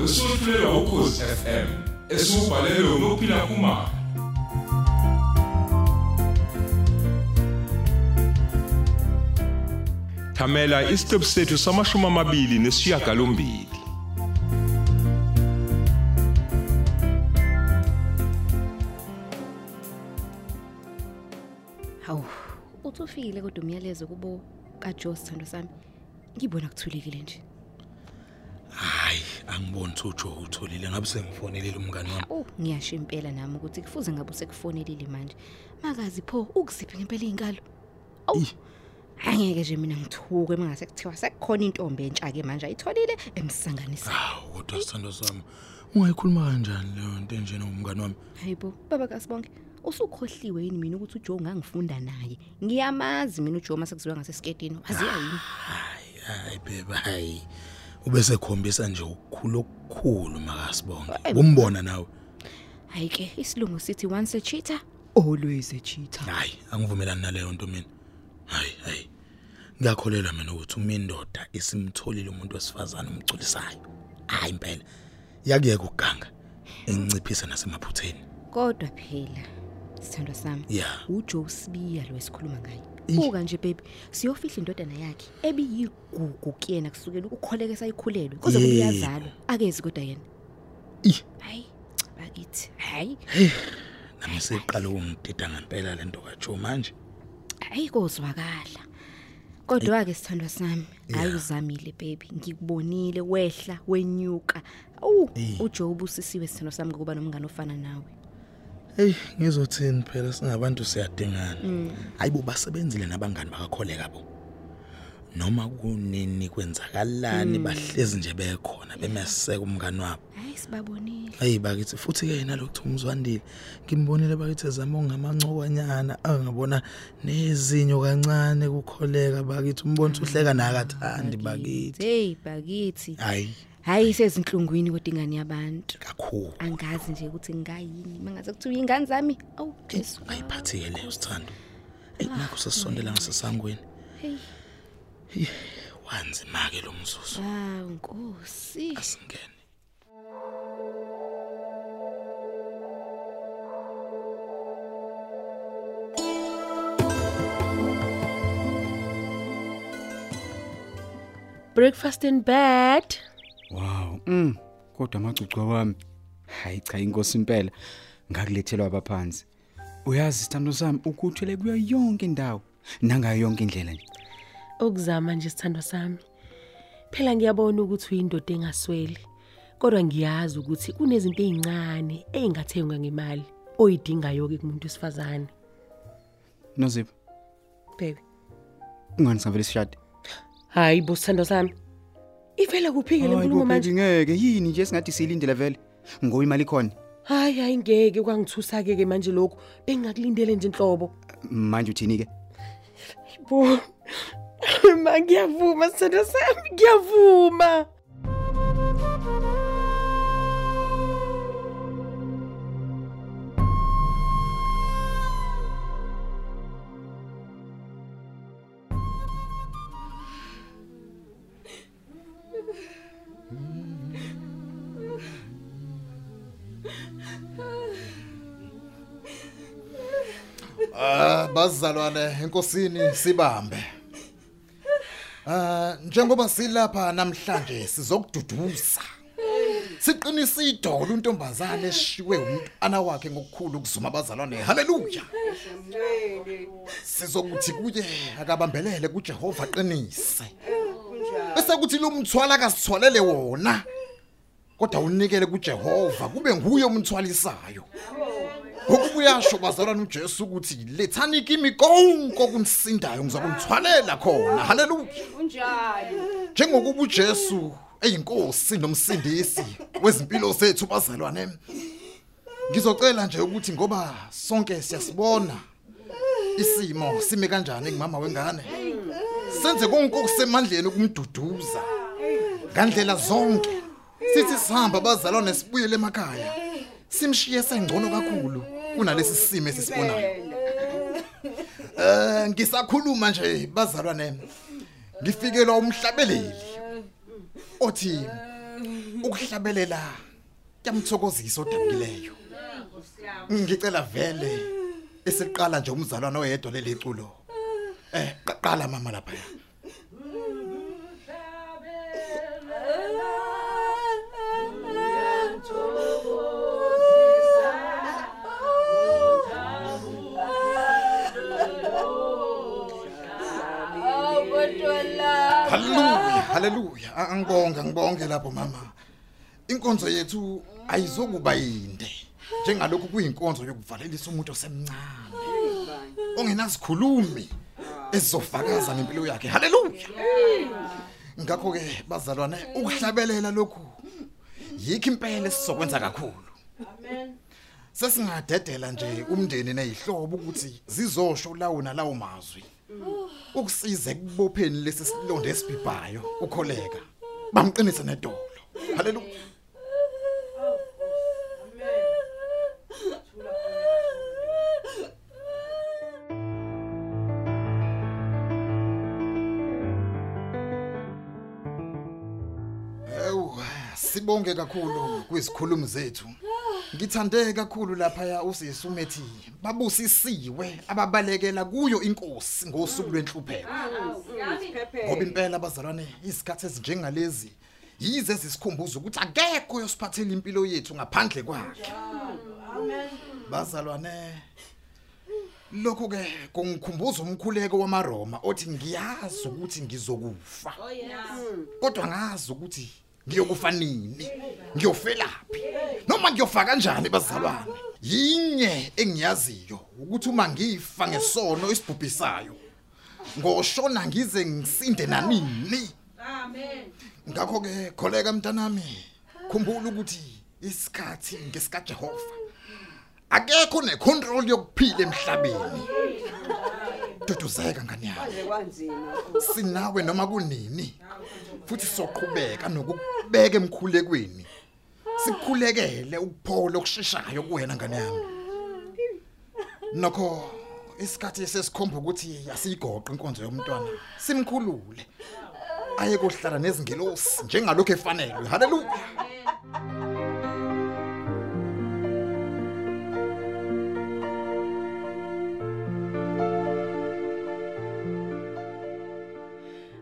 wesufulelwa ukhozi FM esubhalelwe ngophila kumama Thamela isiqebu sethu samashumi amabili nesishiyagalombili Hawu, uthi ufile kodwa umyalezo kubo kaJoe sithando sami. Ngibona kuthulekile nje. hayi angiboni ukuthi uJoe utholile ngabe sengifonelile umngani wami Oh, ngiyasho impela nami ukuthi kufuze ngabe usekufonelile manje. Makazi pho ukuziphi ngempela izinkalo? Awu. Angeke nje mina ngithuke mangase kuthiwa sekukhona intombi entsha ke manje ayitholile emsanganisa. hawu kodwa sithando sami ungayikhuluma kanjani leyo nto enjena umngani wami Hayibo, baba kaSibonke. Usukhohliwe yini mina ukuthi uJoe ngangifunda naye. Ngiyamazi mina uJoe mase kuziwa ngasesiketini. Waziya yini? hayi hayi beba hayi ubese khombisa nje ukukhulu okukhulu makasibonge umbona nawe Hayi ke, isilungu sithi once a cheater, always a cheater. hayi angivumelani naleyo nto mina hayi hayi ngiyakholelwa mina ukuthi uma indoda isimtholile umuntu wesifazane umgculisayo hayi impela yakuyeka ukuganga enginciphisa nasemaphutheni Kodwa phela sithandwa sami. Yeah. uJoe Sibiya lo esikhuluma ngaye. Eish. Buka nje baby, siyofihla indodana yakhe ebiyigugu kuyena kusukela ukukholeka sayikhulelwe. Kuze kube Yebo. iyazalwa. Akezi kodwa yena. Ih. Hayi, bakithi. Hayi, nami seqala ukungidida ngempela lento kaJoe manje hayi kozwakala. Kodwa ke sithandwa sami, hayi uzamile baby. Ngikubonile wehla wenyuka. Awu, Eh. uJoe ubusisiwe sithandwa sami ngokuba nomngane ofana nawe. Hey ngizothini phela? Singabantu siyadingana. Hayibo basebenzile nabangani bakakholeka bo. Noma kunini kwenzakalani? Bahlezi nje bekhona bemeseka umngani wabo. Hayi sibabonile. Hayi bakithi futhi ke yena lokhu umzwandile ngimbonile bakithi ezama ongamancokanyana angabona nezinyo kancane kukholeka bakithi. Umbona ukuthi uhleka nakathandi bakithi. Hey bakithi. hayi. Hayi sezinhlungwini kodwa ingane yabantu. kakhulu Angazi nje ukuthi ngayini. Mangaze kuthiwa ingane zami. Awu Jesu. ayiphathike leyo sithando hey nakho sesondela ngasesangweni Hey. wanzima ke lo mzuzu Hawu Nkosi. asingene Breakfast in bed. Wow. Mm. Kodwa amacucu wami. Hayi cha inkosi impela. Ngakulethelwa abaphansi. Uyazi sithando sami ukuthele kuyo yonke indawo. Nangayo yonke indlela nje. Ukuzama nje sithando sami. Phela ngiyabona ukuthi uyindoda engasweli. Kodwa ngiyazi ukuthi kunezinto ezincane ezingathengwa ngemali oyidingayo ke kumuntu wesifazane. Nozipho, Baby. ungani savele sishade? Hayi bo sithando sami. Ivela kuphi ke le Hayi, nkulumo bo, manje? baby, ngeke yini nje singathi silindele vele. Ngoba imali khona. Hayi hayi ngeke kwangithusa ke ke manje lokho. Bengakulindele nje inhlobo. Manje uthini ke? Bo. Ma ngiyavuma sithando sami, ngiyavuma. Bazalwane enkosini sibambe. Ah njengoba silapha namhlanje sizokududuza. Siqinisa idolo untombazane eshiwe umntana wakhe ngokukhulu ukuzuma abazalwane. Haleluya. Sizokuthi kuye akabambelele kuJehova qinise. Bese kuthi lo mthwala akasithwalele wona. Kodwa unikele kuJehova kube nguye umthwalisayo. Ngokubuyasho bazalwane uJesu ukuthi lethani kimi konke okunsindayo ngizokunthwalela khona. Haleluya. Unjalo. Njengokuba uJesu eyinkosi nomsindisi wezimpilo zethu bazalwane. Ngizocela nje ukuthi ngoba sonke siyasibona isimo sime kanjani kumama wengane. Senze konke okusemandleni ukumduduza. Ngandlela zonke. Sithi sihamba bazalwane sibuyele emakhaya. Simshiye sengcono kakhulu kunalesi simo esisibonayo. Eh ngisakhuluma nje bazalwane. Ngifikelwa umhlabeleli. Othi ukuhlabelela kuyamthokozisa odabukileyo. Ngicela vele esiqala nje umzalwane oyedwa leliculo. Eh qala mama lapha. Haleluya, haleluya. A- Angibonga, ngibonge lapho mama. Inkonzo yethu ayizokuba yinde. Njengalokhu kuyinkonzo yokuvalelisa umuntu osemncane. Ongenasikhulumi ezizofakaza ngempilo yakhe. Haleluya. Ngakho ke bazalwane ukuhlabelela lokhu yikho impela esizokwenza kakhulu. Sesingadedela nje umndeni nezihlobo ukuthi zizosho lawo nalawo mazwi. Ukusiza ekubopheni lesi silonda esibhibhayo ukholeka bamqinise nedolo haleluya Ewu sibonge kakhulu kwizikhulumi zethu Ngithande kakhulu lapha ya usisumethi babusisiwe ababalekela kuyo inkosi ngosuku lwenhlupheko. Ngoba impela abazalwane isikhathi ezinjengalezi yize zisikhumbuza ukuthi akekho yosiphathela impilo yethu ngaphandle kwakhe. Bazalwane lokho ke kungikhumbuza umkhuleko wamaRoma othi ngiyazi ukuthi ngizokufa. Kodwa ngazi ukuthi ngiyokufa nini ngiyofelaphi. Noma ngiyofa kanjani bazalwane? Yinye engiyaziyo ukuthi uma ngifa ngesono isibhubhisayo ngoshona ngize ngisinde nanini. Amen. Ngakho ke kholeka mntanami khumbula ukuthi isikhathi ngesika Jehova akekho necontrol yokuphila emhlabeni. Duduzeka ngani? Yami sinawe noma kunini? Futhi soqhubeka nokubeka emkhulekweni. Sikhulekele ukuphola okusheshayo kuwena ngani yami. Nokho isikhathi sesikhomba ukuthi asiyigoqe inkonzo yomntwana simkhulule. Aye kohlala nezingelosi njengalokho efanelwe. Haleluya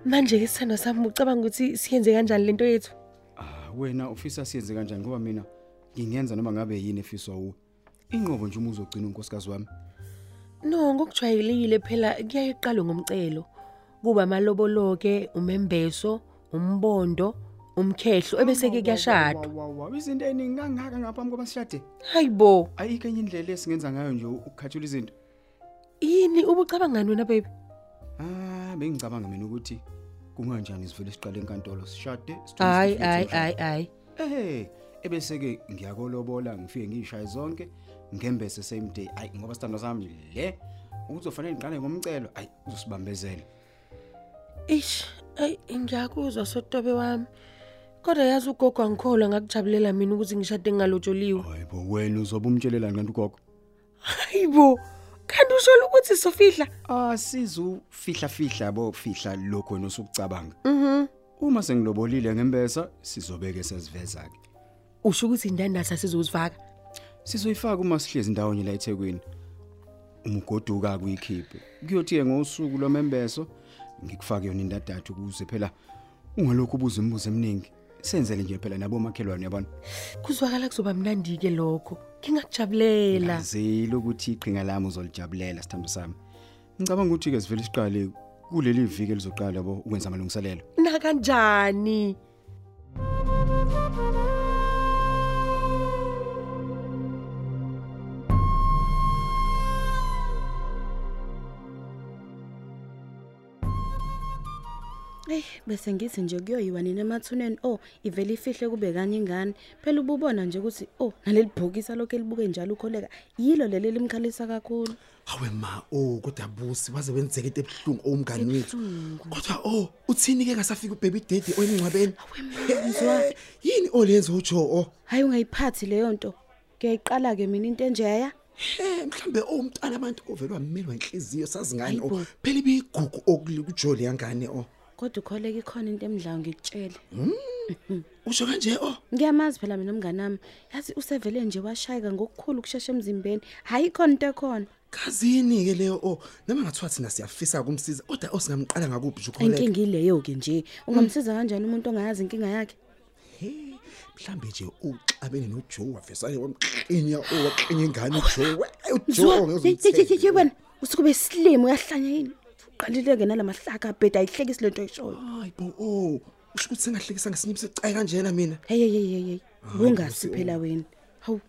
manje ke sithando sami ucabanga ukuthi siyenze kanjani lento yethu Ah wena ufisa siyenze kanjani ngoba mina ngingenza noma ngabe yini efiswa uwe. Inqobo nje uma uzogcina unkosikazi wami. no ngokujwayelekile phela kuyaye iqalwe ngomcelo kuba amaloboloke umembeso umbondo umkhehlo ebese ke kuyashadwa Wow izinto eningi kangaka ngaphambi koba sishade. hayibo Ayikho enye indlela esingenza ngayo nje ukukhathula izinto. yini ubucabangani wena baby Ah bengicabanga mina ukuthi kunganjani sivele siqale enkantolo sishade hayi hayi hayi hayi. Eh ebese ke ngiyakolobola ngifike ngiyishaye zonke ngembese same day. Ay ngoba sithando sami le ukuzofanele ngiqale ngomcelo ay uzosibambezela. Ish ay ngiyakuzwa sotobe wami. Kodwa yazi ugogo angikholwa ngakujabulela mina ukuthi ngishade ngingalotsholiwe hayibo wena uzobe umtshelelani kanti ugogo? Hayibo kanti usho ukuthi sofihla. Asizu fihla fihla bo fihla lokho wena osukucabanga. Mhm. Uma sengilobolile ngembesa sizobeke sesiveza ke usho ukuthi indandasa sizozifaka sizoyifaka uma sihlezi ndawonye la eThekwini. Umugoduka kuyikhiphe kuyothi ngosuku lomembeso ngikufake yona indadathu kuze phela ungalokhu ubuza imibuzo eminingi. Senzele nje phela nabo makhelwane yabona? Kuzwakala kuzoba mnandi ke lokho. Ngingakujabulela. Ngazile ukuthi iqhinga lami uzolijabulela sithando sami. Ngicabanga ukuthi ke sivele siqale kuleli viki elizoqala bo ukwenza amalungiselelo. Na kanjani Ey bese ngithi nje kuyoyiwa nini emathuneni oh ivele ifihle kube kanye ingane phela ububona nje ukuthi oh naleli bhokisi lokho elibuke njalo ukholeka yilo leli limkhalisa kakhulu Hawe ma oh kodwa busi waze wenzeke into ebhlungu omngani wethu. Kodwa oh uthini ke ngasafika ubaby daddy oyingcwabeni? mzwa. Yini olenza uJo oh? hayi ungayiphathi leyo nto ngiyayiqala ke mina into enjeya Eh mhlambe owumntana abantu ovelwa imilo enhliziyo sazi ngani Hayibo. o phela ibigugu okujoli yangane o kodwa ukholeka ikhona into emdlayo ngikutshele. Usho kanje o ngiyamazi phela mina umngane wami yazi usevele nje washayeka ngokukhulu ukushesha emzimbeni. Hayi khona into ekhona. Kazini ke leyo o noma ngathiwa thina siyafisa kumsiza kodwa osingamqala ngakuphi nje ukholeka inkinga ileyo ke nje. Ungamsiza kanjani umuntu ongayazi inkinga yakhe? He, mhlambe nje uxabene noJoe wavesane wamqinya owaqinya ingane uJoe. uJoe ngezomthetho yebona usukube slim uyahlanya yini? Uqalileke nalamahlaka abheda ayihlekisi lento oyishoyo hayi bo oh usho ukuthi sengahlekisa ngesinye isicayi kanjena mina. Hey hey hey hey ungasi phela wena. Hawu.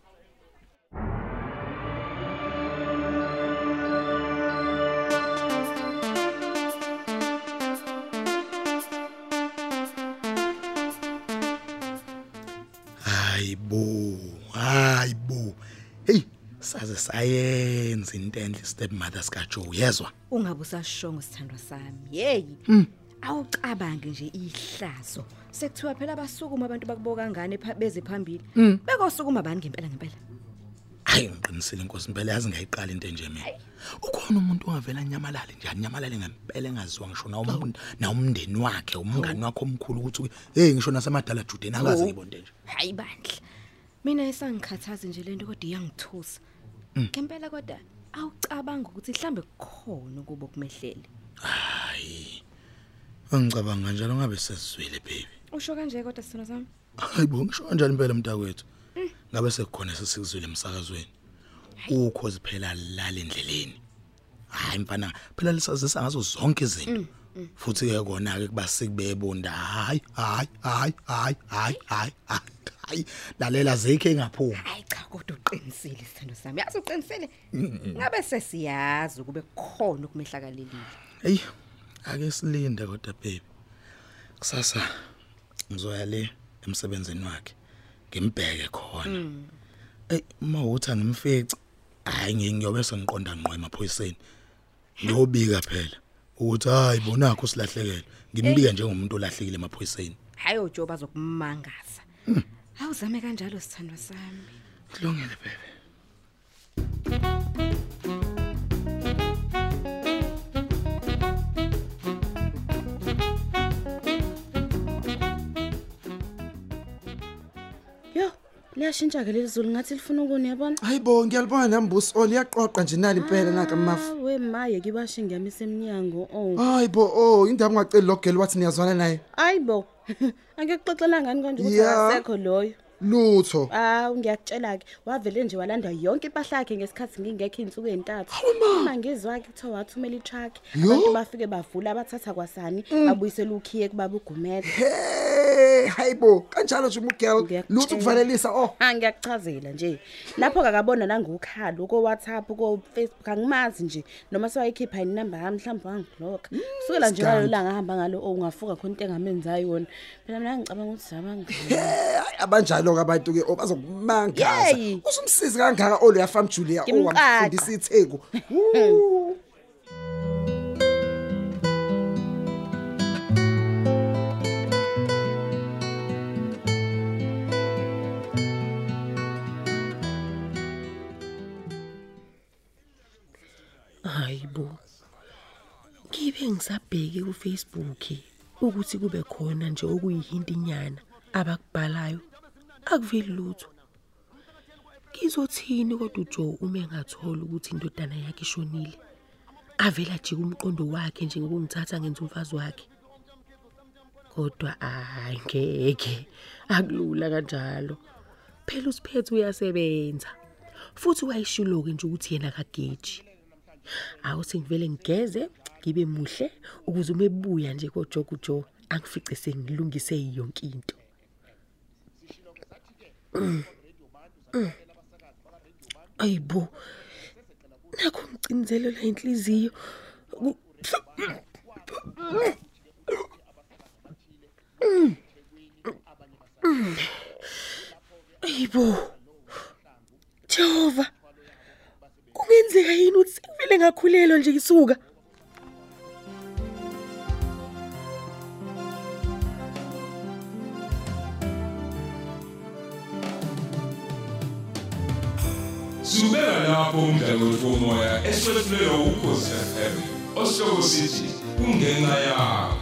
Saze sayenza into enhle stepmother sika Joe yezwa ungabe usashongo sithandwa sami hey awucabange nje ihlazo. Sekuthiwa phela abasukuma abantu bakuboka kangane pha- beze phambili. Bekosukuma bani ngempela ngempela? Hayi ngiqinisile inkosi impela yazi ngayiqala into enje mina. Ukhona umuntu ongavela nyamalale njani nyamalale ngempela engaziwa ngisho na umuntu na umndeni wakhe umngani wakhe omkhulu ukuthi hey ngisho nasemadala Judeni akazi ngibonde nje. Hayi bandla. Mina esangikhathazi nje lento kodwa iyangithusa. Ngempela kodwa awucabanga ukuthi mhlambe kukhona kubo kumehlele hayi. Angicabanga njalo ngabe sesizwile baby. Usho kanje kodwa sithando sami? Hayibo ngisho kanjani impela mntakwethu? Ngabe sekukhona sesikuzwile emsakazweni? Ukhozi phela lala endleleni. Hayi mfana phela lisazisa ngazo zonke izinto. Futhi ke kona ke kuba sikubebonda. Hayi hayi hayi hayi hayi hayi. Hayi lalela zekhe engaphumi hayi cha kodwa uqinisile sithando sami. Yazi uqinisile? Ngabe sesiyazi kube kukhona ukumehlakalelile? Hey ake silinde kodwa baby kusasa ngizoya le emsebenzini wakhe ngimbheke khona. Ey uma uthi angimfici hayi ngi- ngiyobe sengiqonda ngqo emaphoyiseni. Ngiyobika phela ukuthi hayi bonakho silahlekele ngimbike njengomuntu olahlekile emaphoyiseni. Hayi ojo bazokumangaza awuzame kanjalo sithandwa sami. Kulungile baby. Yo liyashintsha ke leli zulu. Ngathi lifuna ukuni yabona hayibo ngiyalibona nambusi o liyaqoqa nje nali impela naka mafu Ah, we maye kibashe ngiyamisa eminyango oh. Hayibo o indaba ungaceli logeli wathi niyazwana naye. Ayibo angekuxoxela ngani konje ukuthi Ya. akasekho loyo lutho. Ah ngiyakutshela ke wavele nje walanda yonke impahla yakhe ngesikhathi ngingekho insuku ezintathu uma ngizwa ke kuthiwa wathumela i-truck Yo. abantu bafike bavula abathatha kwasani babuyisela ukhiye kubaba ugumede. Hey, hayibo kanjalo nje umugirl Ngiyakutshela. lutho kuvalelisa oh. Ha ngiyakuchazela nje. Lapho kakabona nangokhalo ko WhatsApp ko Facebook angimazi nje. Noma sewayikhipha inamba yami mhlawumbe wangiblock kusukela nje ngalo langa hamba ngalo oh ungafuka khona into engamenzayo yona. Phela mina ngicabanga ukuthi zabangani Hey, abanjalo ke abantu ke obazokumangaza Yey. usumsizi kangaka olo yafam Julia? Ngimqaqa. owamfundisa itheku hayibo ngibe ngisabheke ku Facebook ukuthi kube khona nje okuyihinto inyana abakubhalayo. Akuveli lutho. Kizothini kodwa uJoe uma engathola ukuthi indodana yakhe ishonile? Avela jika umqondo wakhe nje ngokungithatha ngenza umfazi wakhe. Kodwa hayi ngeke akulula kanjalo. Phela usiphethe uyasebenza futhi wayishiloke nje ukuthi yena kageji awuthi ngivele ngigeze ngibe muhle ukuze uma ebuya nje koJogo Joe angifice sengilungise yonke into. Mm. ayibo nakho ngicinizelela inhliziyo. Ayibo Jehova kungenzeka yini ukuthi sengivele ngakhulelwa nje isuka? Subeka lapho umdlalo womoya eswetshulelwa ukhozi FM. Osihloko sithi kungenxa yakho.